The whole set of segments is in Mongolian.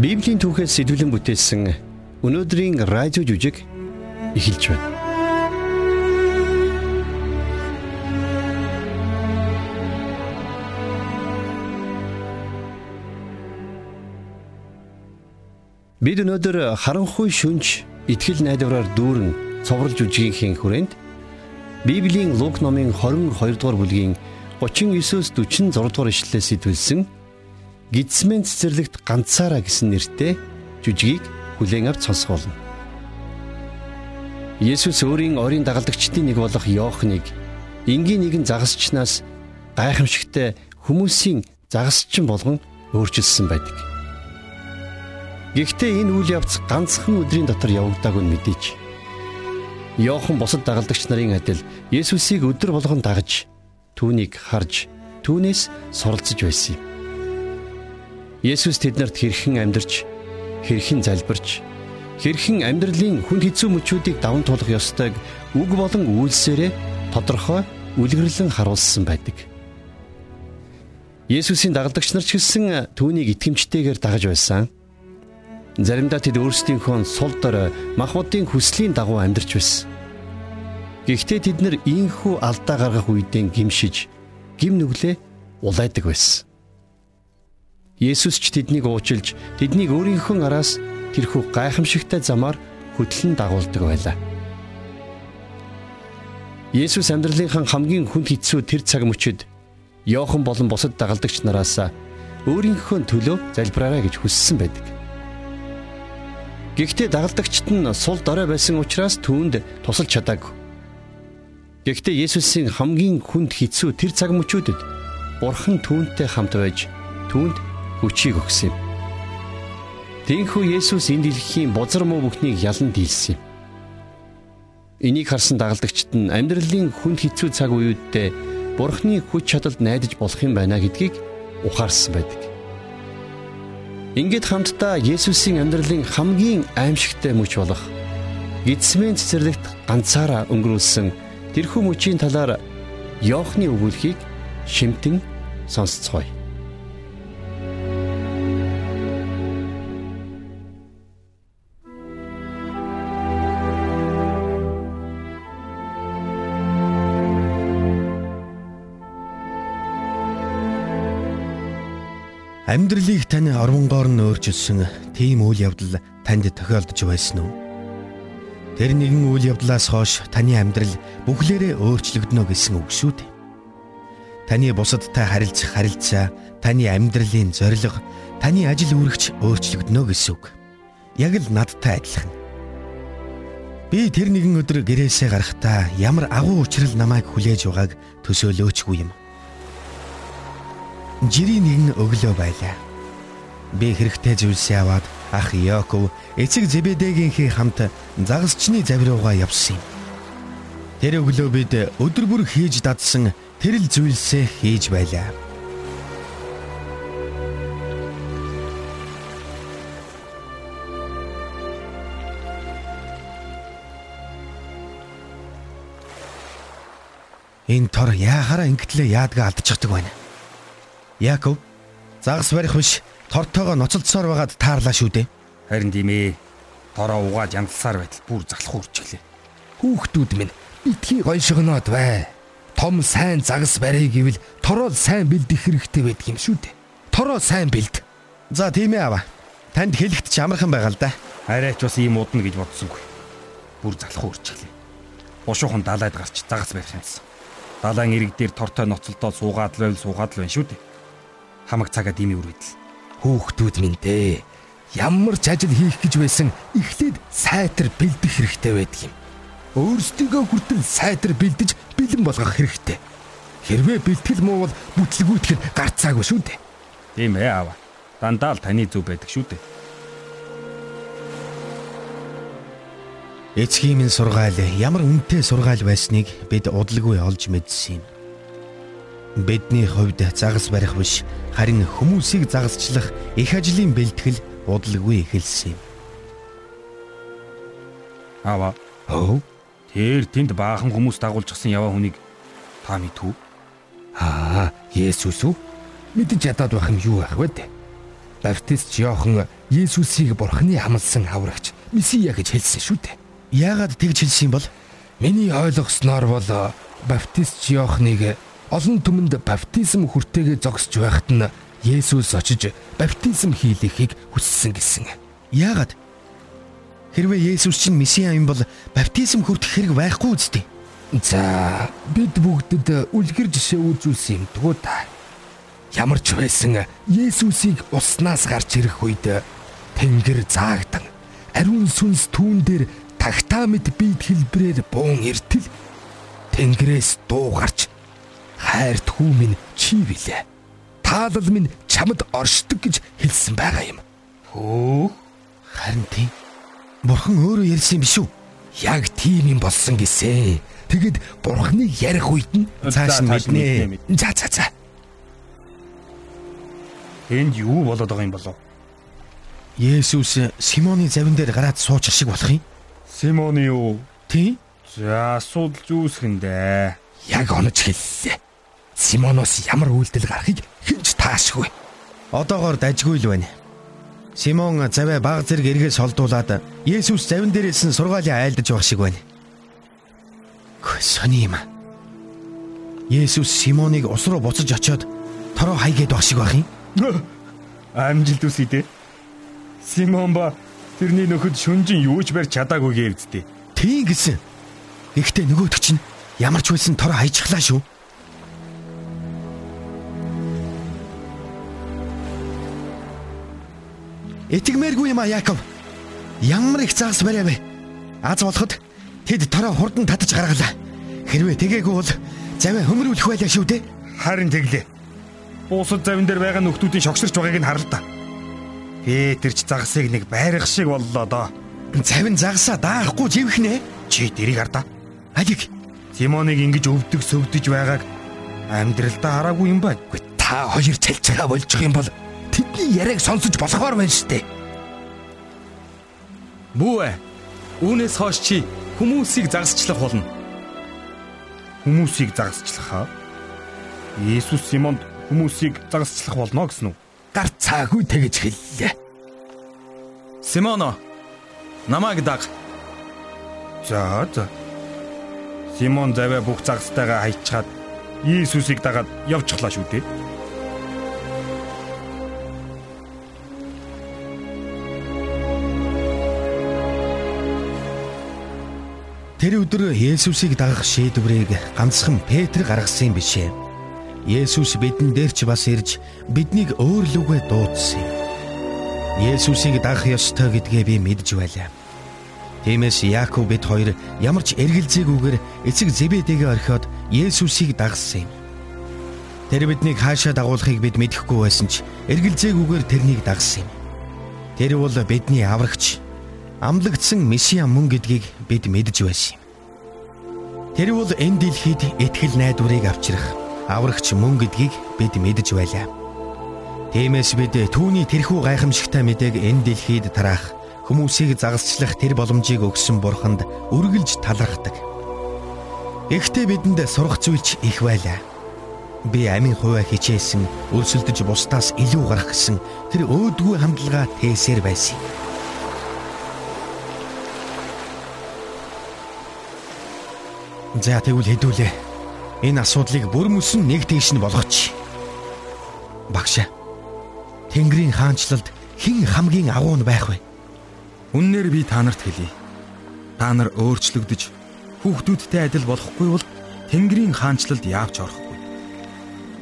Библийн түүхээс сэтвэлэн бүтээсэн өнөөдрийн радио жүжиг эхэлж байна. Бид өнөөдөр харанхуй шүнж итгэл найдвараар дүүрэн цовруулж үжигийнхээ хүрээнд Библийн Лук номын 22 дугаар бүлгийн 39-с 46 дугаар ишлэлээс сэтвэлсэн Гидсмен цэцэрлэгт ганцаараа гэсэн нэртэй жүжигийг хүлээн авч сонсох болно. Есүс өөрийн орийн дагалдагчдын нэг болох Иохныг энгийн нэгэн загасчнаас гайхамшигтай хүмүүсийн загасчин болгон өөрчилсөн байдаг. Гэхдээ энэ үйл явц ганцхан өдрийн дотор явагдаагүй нь мэдээч. Иохан бусад дагалдагч нарын адил Есүсийг өдөр болгон дагаж түүнийг харж түүнээс суралцж байсан юм. Есүс тэднэрт хэрхэн амьдрч, хэрхэн залбирч, хэрхэн амьдралын хүн хэцүү мөчүүдийг даван туулах ёстойг үг болон үйлсээрээ тодорхой үлгэрлэн харуулсан байдаг. Есүсийн дагалдагч нар ч гэсэн түүнийг итгэмжтэйгээр дагаж байсан. Заримдаа тэд өөрсдийнхөө сул дор махбодын хүслийн дагуу амьдарч байсан. Гэхдээ тэд нар ийхүү алдаа гаргах үедээ гимшиж, гим нүглээ улайдаг байсан. Есүс ч тэднийг уучилж тэднийг өөрийнхөө араас тэрхүү гайхамшигтай замаар хөтлөн дагуулдаг байлаа. Есүс амьдралынхаа хамгийн хүнд хэцүү тэр цаг мөчид Йохан болон бусад дагалдагч нараас өөрийнхөө төлөө залбираарай гэж хүссэн байдаг. Гэхдээ дагалдагчид нь сул дорой байсан учраас түүнд тусалж чадаагүй. Гэхдээ Есүсийн хамгийн хүнд хэцүү тэр цаг мөчүүдэд Бурхан түүнтэй хамт байж түүнд хүчийг өгсөн юм. Тэнхүү Есүс энэ дэлхийн бузар муу бүхнийг ялан дийлсэн юм. Энийг харсан дагалдагчид нь амьдралын хүнд хэцүү цаг үеүдээ Бурхны хүч чадалд найдаж болох юм байна гэдгийг ухаарсан байдаг. Ингээд хамтдаа Есүсийн амьдралын хамгийн аимшигтай мөч болох Гитсмен цэцэрлэгт ганцаараа өнгөрүүлсэн тэрхүү мөчийн талаар Йоохны өгүүлхийг шимтэн сонсцгоё. Амьдралыг тань орвонгоор нь өөрчилсөн тийм үйл явдал танд тохиолдож байсан уу? Тэр нэгэн үйл явдлаас хойш таны амьдрал бүхлээрээ өөрчлөгдөнө гэсэн үг шүү дээ. Таны бусадтай харилцах харилцаа, таны амьдралын зорилго, таны ажил үргэж өөрчлөгдөнө гэсэн үг. Яг л надтай адилхан. Би тэр нэгэн өдөр гэрээсээ гарахдаа ямар агуу учрал намайг хүлээж байгааг төсөөлөөчгүй юм жирийн нэгэн өглөө байлаа. Би хэрэгтэй зүйлсээ аваад ах Яков эцэг Зебедегийнхээ хамт загасчны завируугаа явсан юм. Тэр өглөө бид өдөр бүр хийж дадсан тэрл зүйлсээ хийж байлаа. Энэ тор яахаараа ингэтлээ яадгаа алдчихдаг байна. Яков загас барих биш тортойгоо ноцолдсоор байгаад таарлаа шүү дээ. Харин тийм ээ. Тороо угааж янзлсаар байтал бүр залах үрчлээ. Хүүхдүүд минь битгий гой шогноод бай. Том сайн загас барья гэвэл тороо сайн бэлдэх хэрэгтэй байдаг юм шүү дээ. Тороо сайн бэлд. За тийм ээ аваа. Танд хэлэхэд ч амархан байгаа л да. Арайч бас ийм удна гэж бодсонгүй. Бүр залах үрчлээ. Бушуухан далайд гарч загас барих юмсан. Далайн ирэг дээр тортой ноцолдоод суугаад л байл суугаад л байна шүү дээ хамаг цагаа дими үргэдэл. Хүүхдүүд минь дээ. Ямар ч ажил хийх гэж байсан эхлээд сайтар бэлдэх хэрэгтэй байдаг юм. Өөрсдийгөө хүртэл сайтар бэлдэж бэлэн болгох хэрэгтэй. Хэрвээ бэлтгэл муу бол бүтлгүүтгэр гарцаагүй шүү дээ. Тийм ээ аава. Дандаа л таны зүв байдаг шүү дээ. Эцгийн минь сургаал ямар үнэтэй сургаал байсныг бид удалгүй олж мэдсэн юм. Бидний хувьд загас барих биш харин хүмүүсийг загасчлах их ажлын бэлтгэл удалгүй эхэлсэн юм. Ава. Оо. Тэр тэнд баахан хүмүүс дагуулжсэн яваа хүнийг та мэдв үү? Аа, Есүс үү? Мэдэж ядаад байх юм юу байх вэ? Баптист Иохан Есүсийг Бурхны амлсан аврагч Месиа гэж хэлсэн шүү дээ. Яагаад тэгж хэлсэн юм бол? Миний ойлгосноор бол Баптист Иоханыг олон түмэнд баптизм хүртээгээ зогсож байхад нь Есүс очиж баптизм хийлэхийг хүссэн гэсэн. Яагаад? Хэрвээ Есүс чинь Месиа юм бол баптизм хүртэх хэрэг байхгүй үстэй. За бид бүгдэд үлгэр жишээ үзүүлсэн юм дгүү та. Ямар ч байсан Есүсийг уснаас гарч ирэх үед тэнгэр заагдан ариун сүнс түүн дээр тагтаа мэд бид хэлбрээр буун иртэл тэнгэрээс дуу гарч хайрт хүү минь чи билээ. Таалал минь чамд оршдог гэж хэлсэн байгаа юм. Хөө харин тийм бурхан өөрөө ярьсан юм биш үү? Яг тийм юм болсон гэсэн. Тэгэд бурханыг ярих үед нь цааш нь мэднэ. За за за. Энд юу болоод байгаа юм болов? Есүс Симоны завин дээр гараад суучих шиг болох юм. Симоны юу? Тий? За асуудал зүүсгэндэ. Яг онож хэллээ. Симоноос ямар үйлдэл гарахыг хинч таашгүй. Одоогоор дажгүй л байна. Симон завэ баг зэрэг эргээс холдуулаад Есүс завин дээрээс нь сургаалаа айлдаж байх шиг байна. Сони юм. Есүс Симоныг ус руу буцаж очиод тороо хайгээд байх шиг байх юм. Амжилт үсэй дээ. Симон ба тэрний нөхөд шүнжин юу ч барь чадаагүй гээвдтэй. Тийм гэсэн. Гэхдээ нөгөөдөг чинь ямар ч байсан тороо хайчихлаа шүү. Этгмээргүй юм а Яков. Ямар их заас бариа бэ? Аз болоход тэд тороо хурдан татаж гаргалаа. Хэрвээ тэгээгүй бол заваа хөмрүүлэх байлаа шүү дээ. Харин тэглээ. Уусад завин дээр байгаа нөхдүүдийн шогширч байгааг нь харал та. Петр ч загсыг нэг байрах шиг боллоо доо. Завин загсаа даахгүй живхнэ. Чи дэрийг хардаа. Алиг. Симоныг ингэж өвдөг сөвдөж байгааг амьдралдаа хараагүй юм байна. Та хоёр цалцгаа болж байгаа юм бол тэдний яриаг сонсож болохоор байна штэ. Ээ. Үүнээс хойш чи хүмүүсийг загасчлах болно. Хүмүүсийг загасчлах хаа? Иесус Симонд хүмүүсийг загасчлах болно гэсэн үү? Гар цаагүй тэгэж хэллээ. Симоно. Намайг даг. За за. Симон заваа бүх загастайгаа хайчаад Иесусыг дагаад явчихлаа шүү дээ. Тэр өдөр Есүсийг дагах шийдвэрийг ганцхан Петр гаргасан юм бишээ. Есүс бидэн дээр ч бас ирж биднийг өөр лүгэ дуудсан юм. Есүсийг дагах ёстой гэдгээ би мэдж байлаа. Тиймээс Яаков бид хоёр ямар ч эргэлзээгүйгээр эцэг Зебедигээ орхиод Есүсийг дагсан юм. Тэр биднийг хаашаа дагуулахыг бид мэдэхгүй байсан ч эргэлзээгүйгээр тэрнийг дагсан юм. Тэр бол бидний аврагч амлагдсан месиа мөн гэдгийг бид мэдж байсан юм. Тэр бол энэ дэлхийд итгэл найдварыг авчрах аврагч мөн гэдгийг бид мэдж байлаа. Тиймээс бид түүний тэрхүү гайхамшигтай мэдээг энэ дэлхийд тараах хүмүүсийг загалчлах тэр боломжийг өгсөн бурханд үргэлж талархдаг. Гэхдээ бидэнд сурах зүйлч их байлаа. Би амийн хуваа хичээсэн, өрсөлдөж бусдаас илүү гарах гэсэн тэр өөдгүү хандлагаа тээсээр байсан. За тэгвэл хэдүүлээ. Энэ асуудлыг бүр мөсөн нэг тийш нь болгоч. Багш. Тэнгэрийн хаанчлалд хэн хамгийн агуу нь байх вэ? Үннээр би та нарт хэлье. Та нар өөрчлөгдөж хүүхдүүдтэй адил болохгүй бол Тэнгэрийн хаанчлалд яавч орохгүй.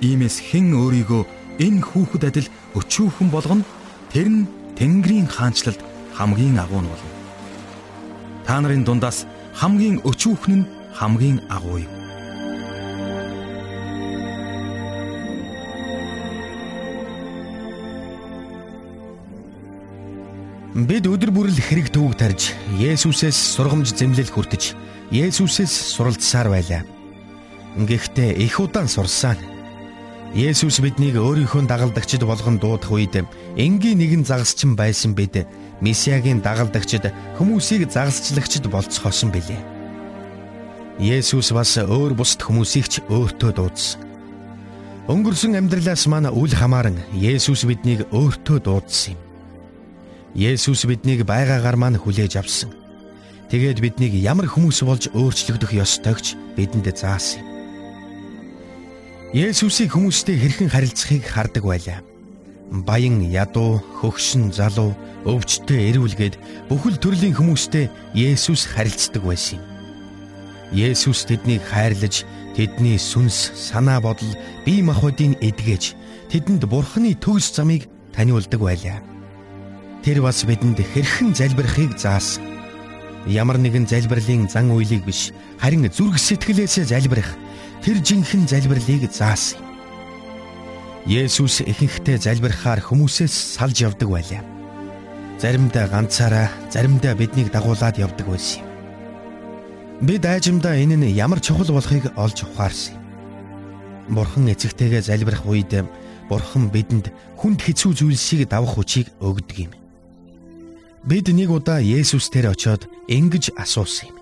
Иймээс хэн өөрийгөө энэ хүүхэд адил өчүүхэн болгоно тэр нь Тэнгэрийн хаанчлалд хамгийн агуу нь болно. Та нарын дундаас хамгийн өчүүхэн нь хамгийн агуу юм. Бид өдөр бүрэл хэрэг төвөг тарж Есүсээс сургамж зэмлэл хүртэж Есүсээс суралцсаар байлаа. Гэхдээ их удаан сурсан. Есүс биднийг өөрийнхөө дагалдагчд болгон дуудах үед энгийн нэгэн загасчин байсан бид Месиагийн дагалдагчд хүмүүсийг загасчлагчд болцохоосон билээ. Есүс бас өөр бусд хүмүүсийг ч өөртөө дуудсан. Өнгөрсөн амьдралаас маань үл хамааран Есүс биднийг өөртөө дуудсан юм. Есүс биднийг байгаагаар маань хүлээж авсан. Тэгээд биднийг ямар хүмүүс болж өөрчлөгдөх ёстойгч бидэнд заасан юм. Есүсийг хүмүүстэй хэрхэн харилцахыг хардаг байлаа. Баян ядуу, хөгшин залуу, өвчтөе эрүүлгээд бүхэл төрлийн хүмүүстэй Есүс харилцдаг байсан юм. Есүс тэднийг хайрлаж тэдний сүнс, санаа бодол, бие махбодыг эдгэж тэдэнд Бурхны төгс замыг таниулдаг байлаа. Тэр бас бидэнд хэрхэн залбирахыг заасан. Ямар нэгэн залбирлын зан үйлийг биш, харин зүрх сэтгэлээсээ залбирах тэр жинхэнэ залбирлыг заасан. Есүс ихэнхдээ залбирахаар хүмүүсээс салж явдаг байлаа. Заримдаа ганцаараа, заримдаа биднийг дагуулад явдаг байсан юм. Бид айжимдаа энэ нь ямар чухал болохыг олж ухаарсан. Бурхан эцэгтэйгээ залбирах үед Бурхан бидэнд хүнд хэцүү зүйлсийг давах хүчийг өгдөг юм. Бид нэг удаа Есүс тэр очиод ингэж асуусан юм.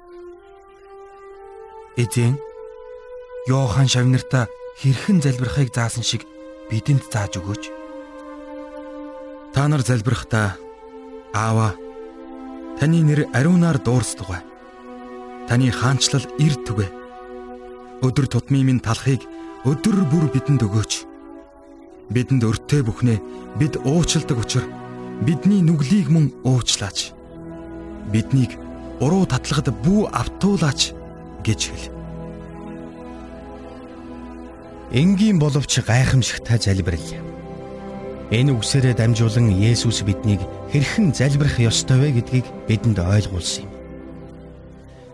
Эзэн Йохан шавнартаа хэрхэн залбирахыг заасан шиг бидэнд зааж өгөөч. Та нар залбирахдаа Аава таны нэр ариунаар дуурсдаг Таны хаанчлал эрд түгэ. Өдөр тутмын минь талхыг өдөр бүр бидэнд өгөөч. Бидэнд өртөө бүхнээ бид уучилдаг учраас бидний нүглийг мөн уучлаач. Биднийг уруу татлагад бүү автуулаач гэж хэл. Энгийн боловч гайхамшигтай залбирал. Энэ үгсээрээ дамжуулан Есүс биднийг хэрхэн залбирах ёстой вэ гэдгийг бидэнд ойлгуулсан юм.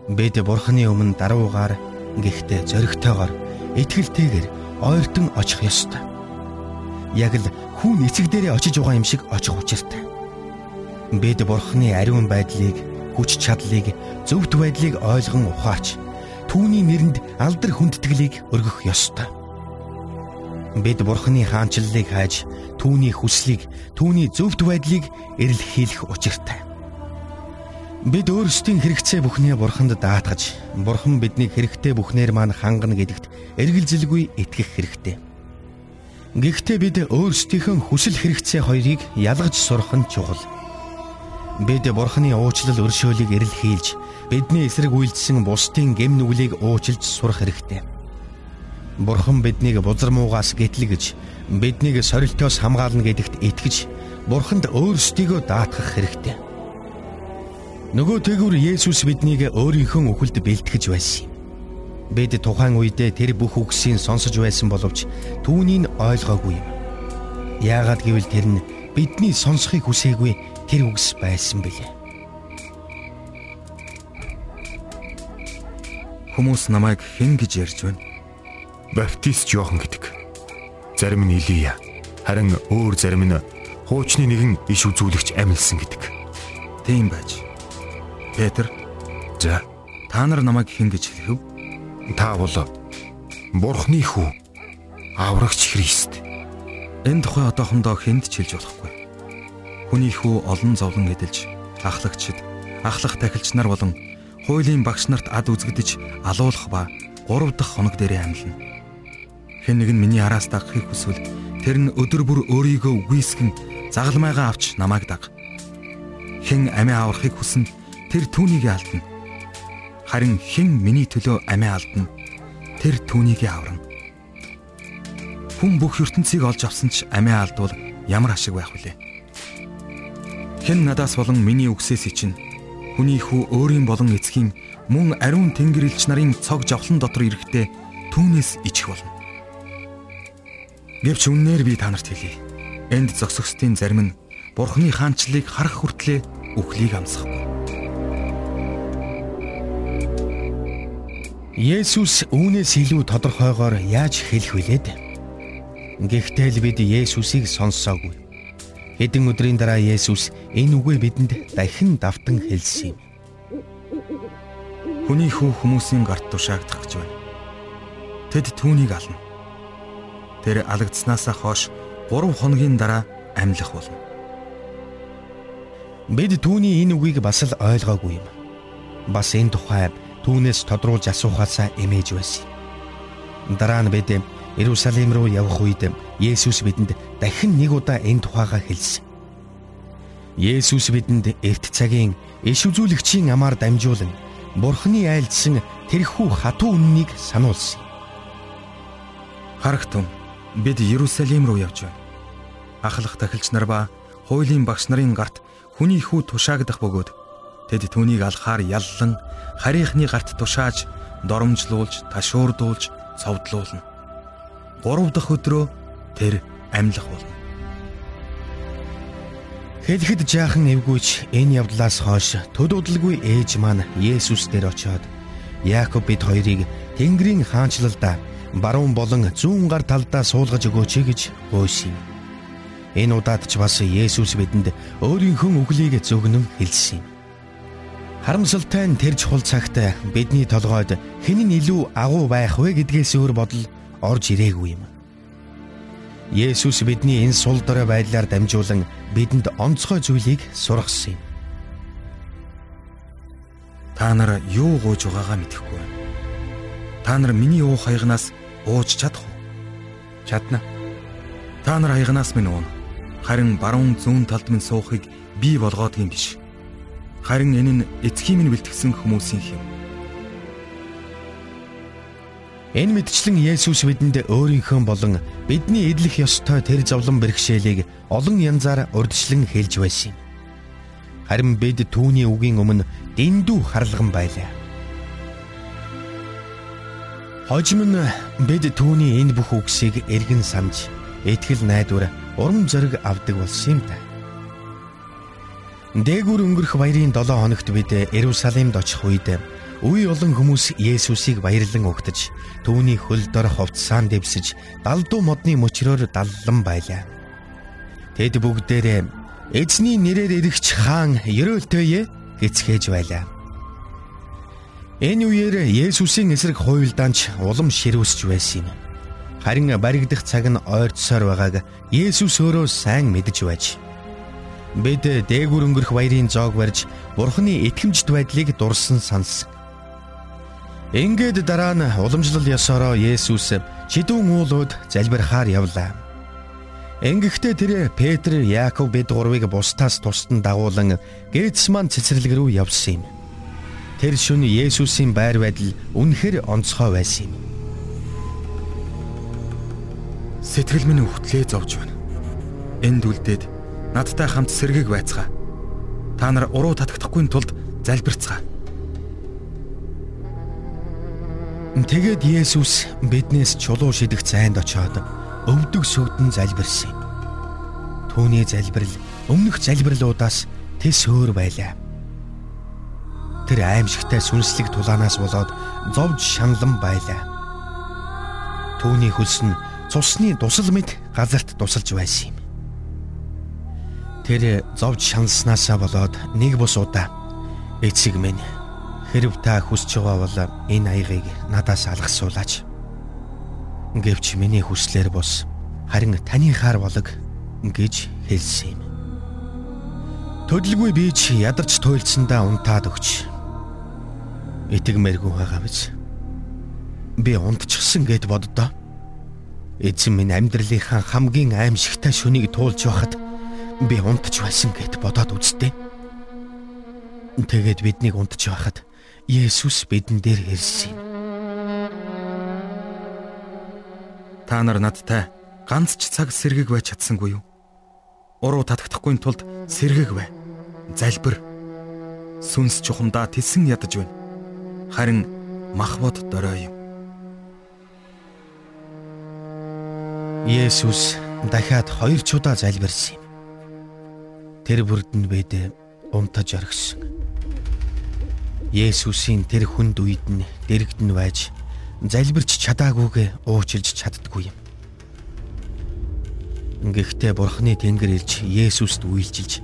Бид Бурхны өмнө даруугаар гэхдээ зоригтойгоор итгэлтэйгээр ойртон очих ёстой. Яг л хүн эцэг дээрээ очиж байгаа юм шиг очих учиртай. Бид Бурхны ариун байдлыг, хүч чадлыг, зөвхт байдлыг ойлгон ухаарч түүний нэрэнд алдар хүндэтгэлийг өргөх ёстой. Бид Бурхны хаанчлалыг хайж түүний хүслийг, түүний зөвхт байдлыг эрэлхийлэх учиртай. Бид өөрсдийн хэрэгцээ бүхнээ бурханд даатгаж, бурхан биднийг хэрэгтэй бүхнээр маань хангана гэдэгт эргэлзэлгүй итгэх хэрэгтэй. Гэхдээ бид өөрсдийнхөө хүсэл хэрэгцээ хоёрыг ялгаж сурах нь чухал. Бид бурханы уучлал өршөөлийг эрэлхийлж, бидний эсрэг үйлдсэн бусдын гэм нүглийг уучлж сурах хэрэгтэй. Бурхан биднийг бузар муугаас гэтлэгж, биднийг сорилтоос хамгаална гэдэгт итгэж, бурханд өөрсдийгөө даатгах хэрэгтэй. Нөгөө тэгвэр Есүс биднийг өөрийнхөө үхэлд бэлтгэж байсан юм. Бид тухайн үедээ тэр бүх үгсийг сонсож байсан боловч түүнийг ойлгоогүй юм. Яагаад гэвэл тэр нь бидний сонсохыг хүсээгүй тэр үгс байсан бэлээ. Хүмүүс намайг хэн гэж ярьж байна? Баптист Иохан гэдэг. Зарим нь Илия, харин өөр зарим нь хуучны нэгэн иш үзүүлэгч амилсан гэдэг. Тийм байж. Петр. За, та нар намайг хэн гэж хэлэв? Та бол Бурхны хүү. Аврагч Христ. Энэ тухай одоохондоо хэнд ч хэлж болохгүй. Хүний хүү олон зовлон эдэлж, ахлагчид, ахлах тахилч нар болон хуулийн багш нарт ад үзэгдэж алуулах ба 3 дахь хоног дээрээ амьлна. Хэн нэг нь миний араас дагахыг хүсвэл тэр нь өдөр бүр өөрийгөө үгүйсгэн загалмайгаа авч намайг даг. Хэн амиа аврахыг хүснэ тэр түүнийг алдна. Харин хэн миний төлөө амиа алдна тэр түүнийг аварна. Хүн бүх ертөнцийг олж авсан ч амиа алдвал ямар ашиг байх вүлээ? Хэн надаас болон миний үгсээс ичнэ? Хүний хүү өөрийн болон эцгийн мөн ариун тэнгэр элч нарын цог жавхлан дотор ирэхдээ түүнээс ичих болно. Гэвч үннээр би танарт хэлье. Энд зогсохстын зарим нь Бурхны хаанчлалыг харах хүртлээр үхлийг амсахгүй. Есүс үүнээс илүү тодорхойгоор яаж хэлэх вүлээд? Гэхдээ л бид Есүсийг сонссоогүй. Хэдэн өдрийн дараа Есүс энэ үгээ бидэнд дахин давтан хэлсэн юм. Хүний хүү хүмүүсийн гарт тушаагдах гэж байна. Тэд түүнийг ална. Тэр алагдснаасаа хойш 3 хоногийн дараа амьлах болно. Бид түүний энэ үгийг бас л ойлгоогүй юм. Бас энэ тухай түүнээс тодруулж асуухаасаа эмээж байсан. Дараа нь бид Иерусалим руу явах үед Есүс бидэнд дахин нэг удаа энэ тухайга хэлсэн. Есүс бидэнд эрт цагийн иш үзүүлэгчийн амаар дамжуулан Бурхны айлдсан тэрхүү хатуу үннийг сануулсан. Харагтун бид Иерусалим руу явж байна. Ахлах тахилч нар ба хуулийн багш нарын гарт хүний хүү тушаагдах бөгөөд тэд түүнийг алхаар яллан харийнхны гарт тушааж доромжлуулж ташуурдуулж цовдлуулна. Гурав дахь өдрөө тэр амьлах болно. Хэлэхэд жаахан эвгүйч энэ явдлаас хойш төд удалгүй ээж маань Есүс дээр очиод Яаков бид хоёрыг Тэнгэрийн хаанчлалдаа баруун болон зүүн гар талдаа суулгаж өгөөч гэж гуйсан. Энэ удаад ч бас Есүс бидэнд өөрийнхөө үглийг зөвгнөн хэлсэн юм. Харамсалтай нь тэр чухал цагт бидний толгойд хэн нь илүү агуу байх вэ гэдгээс өөр бодол орж ирээгүй юм. Есүс бидний энэ сул дорой байдлаар дамжуулан бидэнд онцгой зүйлийг сургасан юм. Та нар юу гуйж байгаагаа мэдэхгүй байна. Та нар миний уу хаягнаас ууж чадах уу? Чадна. Та нар хаягнаас минь уун. Харин баруун зүүн талд минь суухыг би болгоодгийн биш. Харин энэ нь эцгийн минь бэлтгэсэн хүмүүсийн хэм. Энэ мэдчлэн Есүс бидэнд өөрийнхөө болон бидний эдлэх ёстой тэр зовлон бэрхшээлийг олон янзаар урдчлан хэлж байсан юм. Харин бид түүний үгийн өмнө дэндүү харлаган байлаа. Хожим нь бид түүний энэ бүх үгсийг эргэн санаж, итгэл найдвар, урам зориг авдаг болсон юм да. Дээгүр өнгөрөх баярын 7 хоногт бид Иерусалимд очих үед Үе олон хүмүүс Есүсийг баярлан угтаж түүний хөл дор ховцсаан дэвсэж далдуу модны мөчрөөр даллан байлаа. Тэд бүгдээрээ эзний нэрээр ирэгч хаан ерөөлтөе гэцгээж байлаа. Энэ үеэр Есүсийн эсрэг хуйлдаанч улам ширүүсч байсан юм. Харин баригдах цаг нь ойрцсоор байгааг Есүс өөрөө сайн мэдж байж. Бид дээгүр өнгөрөх баярын зоог барьж Бурхны итгэмжт байдлыг дурсан сансан. Ингээд дараа нь уламжлал ёсороо Есүс чидүүн уулууд залбирахаар явлаа. Ингэхдээ тэр Петр, Яаков бид гурвыг бусдаас тусдан дагуулan Гетсман цэцэрлэг рүү явсан юм. Тэр шөнө Есүсийн байр байдал үнэхэр онцгой байсан юм. Сэтгэл минь өвтлээ зовж байна. Энд үлдээд надтай хамт сэргийг байцгаа. Та нар уруу татагдахгүй тулд залбирцгаа Тэгээд Есүс биднээс чулуу шидэх зайд очоод өвдөг сүгдэн залбирсан. Түүний залбирал өмнөх залбирлуудаас тэс өөр байлаа. Тэр аимшигтай сүнслэг тулаанаас болоод зовж шаналн байлаа. Түүний хөлс нь цусны дусал мэт газарт тусалж байсан юм. Тэр зовж шаналснаасаа болоод нэг бус удаа эцэг минь Хэрв та хүсэж байгаа бол энэ аягийг надаас алгасуулаач. Гэвч миний хүслээр бус харин таны хаар болог гэж хэлсэн юм. Төдөлгүй би ч ядарч туйлцсандаа унтаад өгч. Итгэмээргүй байгаа биз. Би унтчихсан гэд боддоо. Эзэн минь амьдралынхаа хамгийн аимшигтай шөнийг туулж байхад би унтж байсан гэд бодоод үзтээ. Тэгээд биднийг унтж байхад Есүс бидэн дээр ирсэн юм. Та нар надтай ганц ч цаг сэргэг байж чадсангүй юу? Уруу татагдахгүй тулд сэргэг бай. Залбир. Сүнс чухамдаа тэсэн ядаж байна. Харин махбод дорой юм. Есүс дахиад хоёр ч удаа залбирсан юм. Тэр бүрдэнд бид унтаж орхисон. Есүсийн тэр хүнд үед нь дэрэгдэн байж залбирч чадаагүйгээ уучилж чаддгүй юм. Гэхдээ Бурхны Тэнгэр ирж Есүст үйлчилж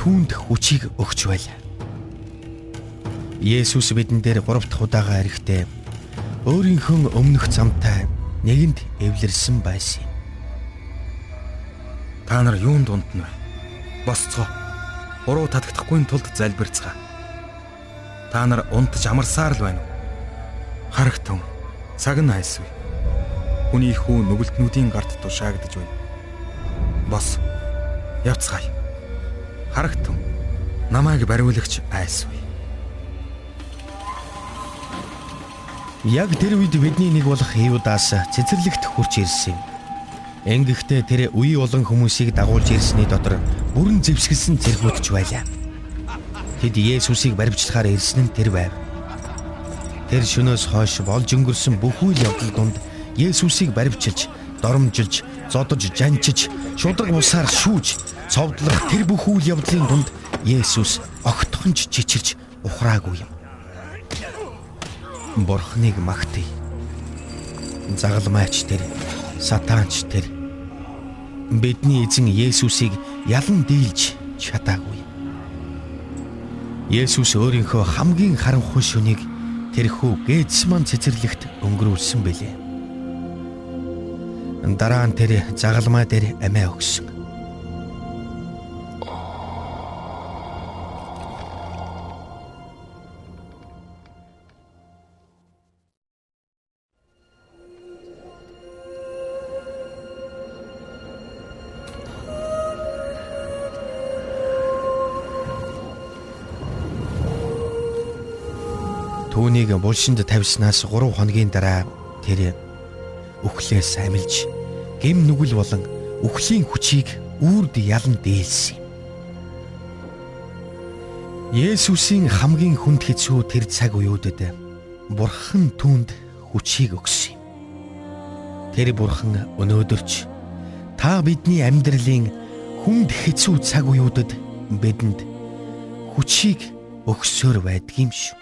түүнд хүчийг өгч байлаа. Есүс бидэн дээр гурав дахь удаага ирэхдээ өөрийнхөө өмнөх замтай нэгэнд эвлэрсэн байсан юм. Та нар юунд унтна вэ? Босцоо. Уруу татагдахгүй тулд залбирцгаа Та нар унтж амарсаар л байна уу? Харагтун. Цаг нь хайсвэ. хүний хүү нүгэлтнүүдийн гарт тушаагдж байна. Бос. Явцгаая. Харагтун. Намайг бариулагч айсвэ. Яг тэр үед бидний нэг болох Иудаас цэцэрлэгт хурч ирсэн юм. Ингэхдээ тэр үе олон хүмүүсийг дагуулж ирсний дотор бүрэн зэвсгэлсэн зэргүүдч байлаа. Тэд Есүсийг баривчлахаар ирсэн нь тэр байв. Тэр шөнөөс хойш болж өнгөрсөн бүх үйл явдал донд Есүсийг баривчилж, доромжилж, зодож, жанчиж, шудраг усаар шүүж, цовдлох тэр бүх үйл явдлын донд Есүс огтхонч чичирч ухраагүй юм. Бурхныг магтъя. Загалмайч тэр, сатаанч тэр бидний эзэн Есүсийг ялан дийлж чадаагүй. Есүс өөрийнхөө хамгийн харанхуй шөнийг тэрхүү Гетсман цэцэрлэгт өнгөрүүлсэн бэлээ. Дараа нь тэр загалмай дээр амиа өгсөн. Түүнийг булшинд тавьснаас 3 хоногийн дараа тэр үхлээс амилж гэм нүгэл болон үхлийн хүчийг үрд ялан дээлсэн. Есүсийн хамгийн хүнд хэцүү тэр цаг үеүүдэд Бурхан түүнд хүчийг өгсөн юм. Тэр Бурхан өнөөдөрч та бидний амьдралын хүнд хэцүү цаг үеүүдэд бидэнд хүчийг өгсөөр байдгийм шүү.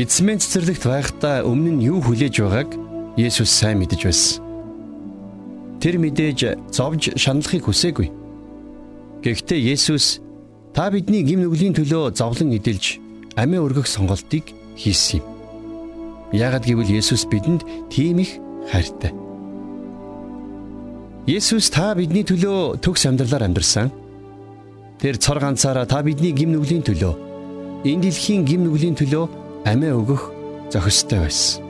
Гитсмен цэцэрлэгт байхдаа өмнө нь юу хүлээж байгааг Есүс сайн мэдэж байсан. Тэр мэдээж зовж шаналхыг хүсээгүй. Гэхдээ Есүс та бидний гим нүглийн төлөө зовлон эдэлж амиа өргөх сонголтыг хийсэн юм. Яагад гэвэл Есүс бидэнд тийм их хайртай. Есүс та бидний төлөө төгс амьдралаар амьдарсан. Тэр цор ганцаараа та бидний гим нүглийн төлөө энэ дэлхийн гим нүглийн төлөө амиа өгөх зохистой байсан.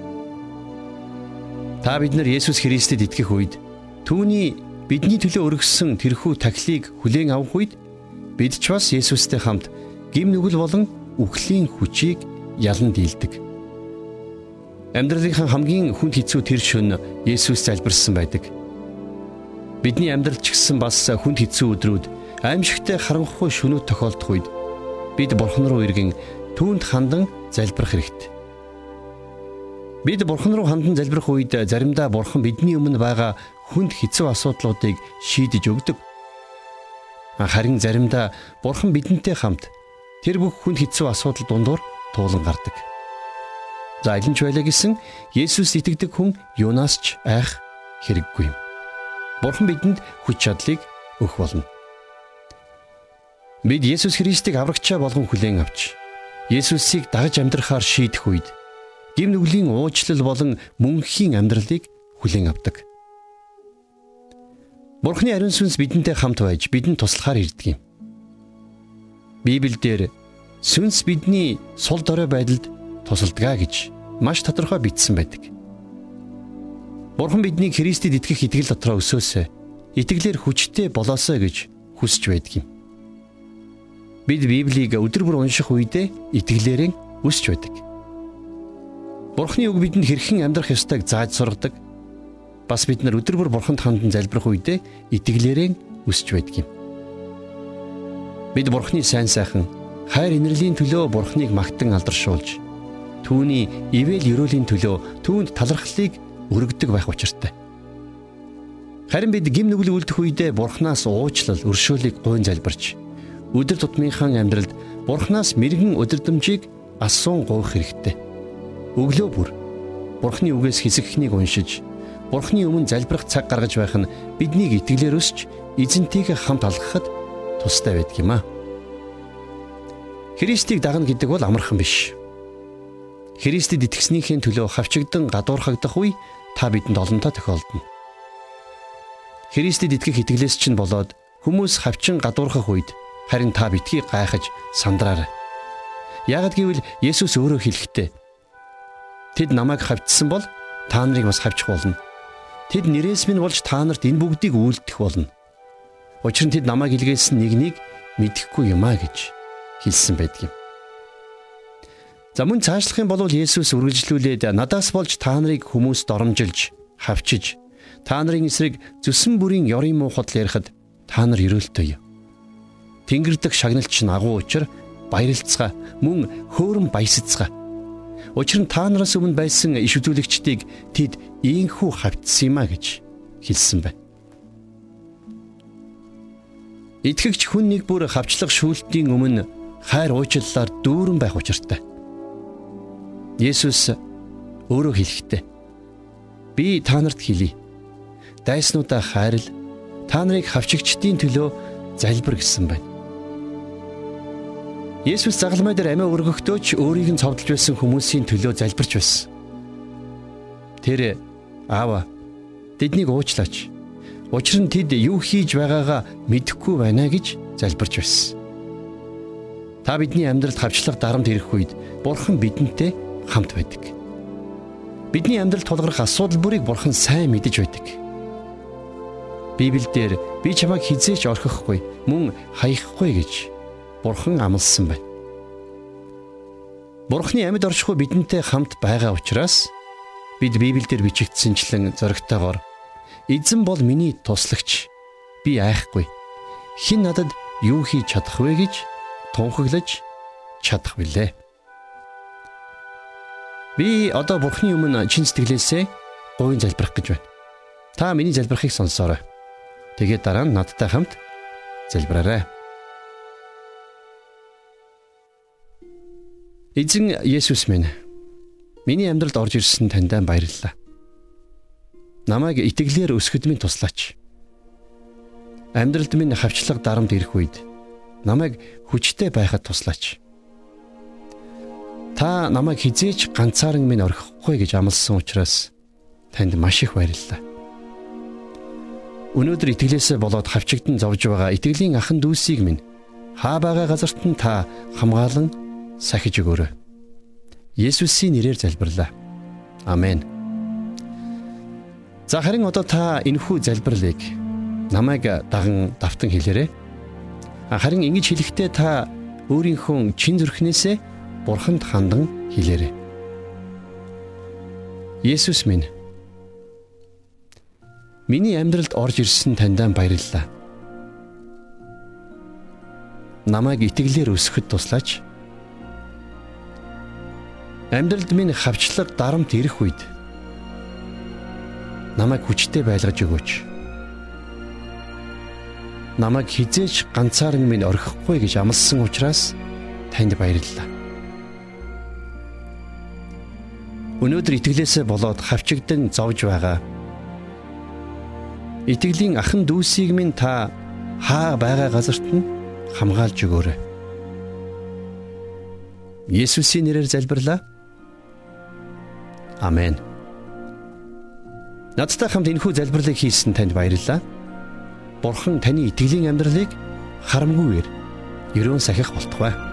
Та бид нар Есүс Христэд итгэх үед түүний бидний төлөө өргөссөн тэрхүү тахилыг хүлээн авах үед бид ч бас Есүстэй хамт гим нүгэл болон үхлийн хүчийг ялан дийлдэг. Амьдралынхаа хамгийн хүнд хэцүү тэр шөн Есүс залбирсан байдаг. Бидний амьдрал ч гэсэн бас хүнд хэцүү өдрүүд аимшигтай харанхуй шөнүүд тохиолдох үед бид Бурхан руу иргэн түүнд хандан залбирах хэрэгтэй. Бид Бурхан руу хандан залбирах үед заримдаа Бурхан бидний өмнө байгаа хүнд хэцүү асуудлуудыг шийдэж өгдөг. Харин заримдаа Бурхан бидэнтэй хамт тэр бүх хүнд хэцүү асуудал дундуур туулан гардаг. За илэн ч байлаа гэсэн Есүс итгэдэг хүн юунаас ч айх хэрэггүй юм. Бурхан бидэнд хүч чадлыг өгөх болно. Бид Есүс Христийг аврагчаа болгон хүлээн авч Есүсийг дагаж амьдрахаар шийдэх үед гим нүглийн уучлал болон мөнхийн амьдралыг хүлээн авдаг. Бурхны ариун сүнс бидэнтэй хамт байж бидэнд туслахаар ирдэг юм. Библиэлд сүнс бидний сул дорой байдалд тусалдгаа гэж маш тодорхой бичсэн байдаг. Бурхан биднийг Христэд итгэх итгэл дотроо өсөөсэй. Итгэлээр хүчтэй болоосой гэж хүсэж байдаг юм. Бид Библийг өдөр бүр унших үедээ итгэлээрээ өсч байдаг. Бурхны үг бидэнд хэрхэн амьдрах ёстойг зааж сургадаг. Бас бид нар өдөр бүр Бурханд хандан залбирх үедээ итгэлээрээ өсч байдаг юм. Бид Бурхны сайн сайхан хайр инэрлийн төлөө Бурхныг магтан алдаршуулж түүний ивэл өрөөлийн төлөө түүнд талархлыг өргөдөг байх учиртай. Харин бид гим нүгэл үлдэх үедээ Бурханаас уучлал, өршөөлийг гуйн залбирч өдөр тутмынхаа амьдралд Бурханаас мэрэгэн өдөрдөмжийг асуун гоох хэрэгтэй. Өглөө бүр Бурханы үгээс хэсэгхнийг уншиж Бурханы өмнө залбирах цаг гаргаж байх нь биднийг итгэлээр өсч эзэнтийгээ хамт алгахад тустай байдаг юм а. Христийг дагна гэдэг бол амархан биш. Христэд итгэснийхээ төлөө хавчэгдэн гадуурхагдах үе та бидэнд олонтоо тохиолдно. Христэд итгэх итгэлээс чинь болоод хүмүүс хавчин гадуурхах үед харин та битгий гайхаж сандраарай. Ягд гэвэл Есүс өөрөө хэлэхдээ Тэд намайг хавчсан бол та нарыг бас хавчих болно. Тэд нэрээс минь болж та нарт энэ бүгдийг үйлдэх болно. Учир нь тэд намайг илгээсэн нэгнийг мэдэхгүй юм а гэж хэлсэн байдаг юм. За мөн цаашлах юм бол Есүс үргэлжлүүлээд надаас болж та нарыг хүмүүст доромжилж, хавчиж Та нарын эсрэг зүсэн бүрийн ёрын муу худал ярихад та нар өрөөлтөй. Тэнгэрдэг шагналч нь агуу учир баярлцгаа мөн хөөрөн баясцгаа. Учир нь та нараас өмнө байсан иш үзүүлэгчдийг тэд ийхүү хавтсан юм а гэж хэлсэн байна. Итгэгч хүн нэг бүр хавчлах шүүлтийн өмнө хайр уучлалаар дүүрэн байх учиртай. Есүс өөрөө хэлэхдээ би та нарт хэлье дайснуудаа хайрл та нарыг хавчигчдийн төлөө залбир гэсэн байна. Есүс загалмай дээр амиа өргөхдөөч өөрийг нь цовдлж байсан хүмүүсийн төлөө залбирч байсан. Тэр аава тэднийг уучлаач. Учир нь тэд юу хийж байгаагаа мэдэхгүй байна гэж залбирч байсан. Та бидний амьдралд хавчлага дарамт ирэх үед Бурхан бидэнтэй хамт байдаг. Бидний амьдралд тулгарх асуудал бүрийг Бурхан сайн мэдэж байдаг. Библиэлд би чамайг хизээч орхихгүй мөн хаяхгүй гэж Бурхан амласан байна. Бурханы амьд оршихуй бидэнтэй хамт байгаа учраас бид Библиэлд бичигдсэнчлэн зөрөгтэйгоор эзэн бол миний туслагч би айхгүй хэн надад юу хийж чадах вэ гэж тунхаглаж чадах билээ. Би одоо Бурханы өмнө чин сэтгэлээсээ гуйн залбирах гэж байна. Та миний залбирахыг сонсоорой. Тэгээд дараа нь надтай хамт залбираарай. Эзэн Есүс минь миний амьдралд орж ирсэн таньдаа баярлалаа. Намайг итгэлээр өсгөд минь туслаач. Амьдралд минь хавчлага дарамт ирэх үед намайг хүчтэй байхад туслаач. Та намайг хизээч ганцааран минь орхихгүй гэж амласан учраас танд маш их баярлалаа. Өнөөдөр итгэлээсээ болоод хавчигдан зовж байгаа итгэлийн ахан дүүсийг минь хаа байгаа газарт нь та хамгаалan сахиж өгөөрэй. Есүсийн нэрээр залбирлаа. Амен. За харин одоо та энэхүү залбирлыг намайг даган давтан хэлээрэй. Харин ингэж хэлэхдээ та өөрийнхөө чин зүрхнээсээ бурханд хандан хэлээрэй. Есүс минь Миний амьдралд орж ирсэн таньдаа баярлалаа. Намайг итгэлээр өсгөхөд туслаач. Амьдралд минь хавчлаг дарамт ирэх үед намайг хүчтэй байлгаж өгөөч. Намайг хизээч ганцаарн минь орхихгүй гэж амласан учраас танд баярлалаа. Өнөөдөр итгэлээсээ болоод хавчигдан зовж байгаа Итгэлийн ахан дүүсийг минь та хаа байгаа газарт нь хамгаалж өгөөрэй. Есүсийн нэрээр залбирлаа. Амен. Надтай хамт энэхүү залбирлыг хийсэн танд баярлалаа. Бурхан таны итгэлийн амьдралыг харамгүйгээр ерөөн сахих болтугай.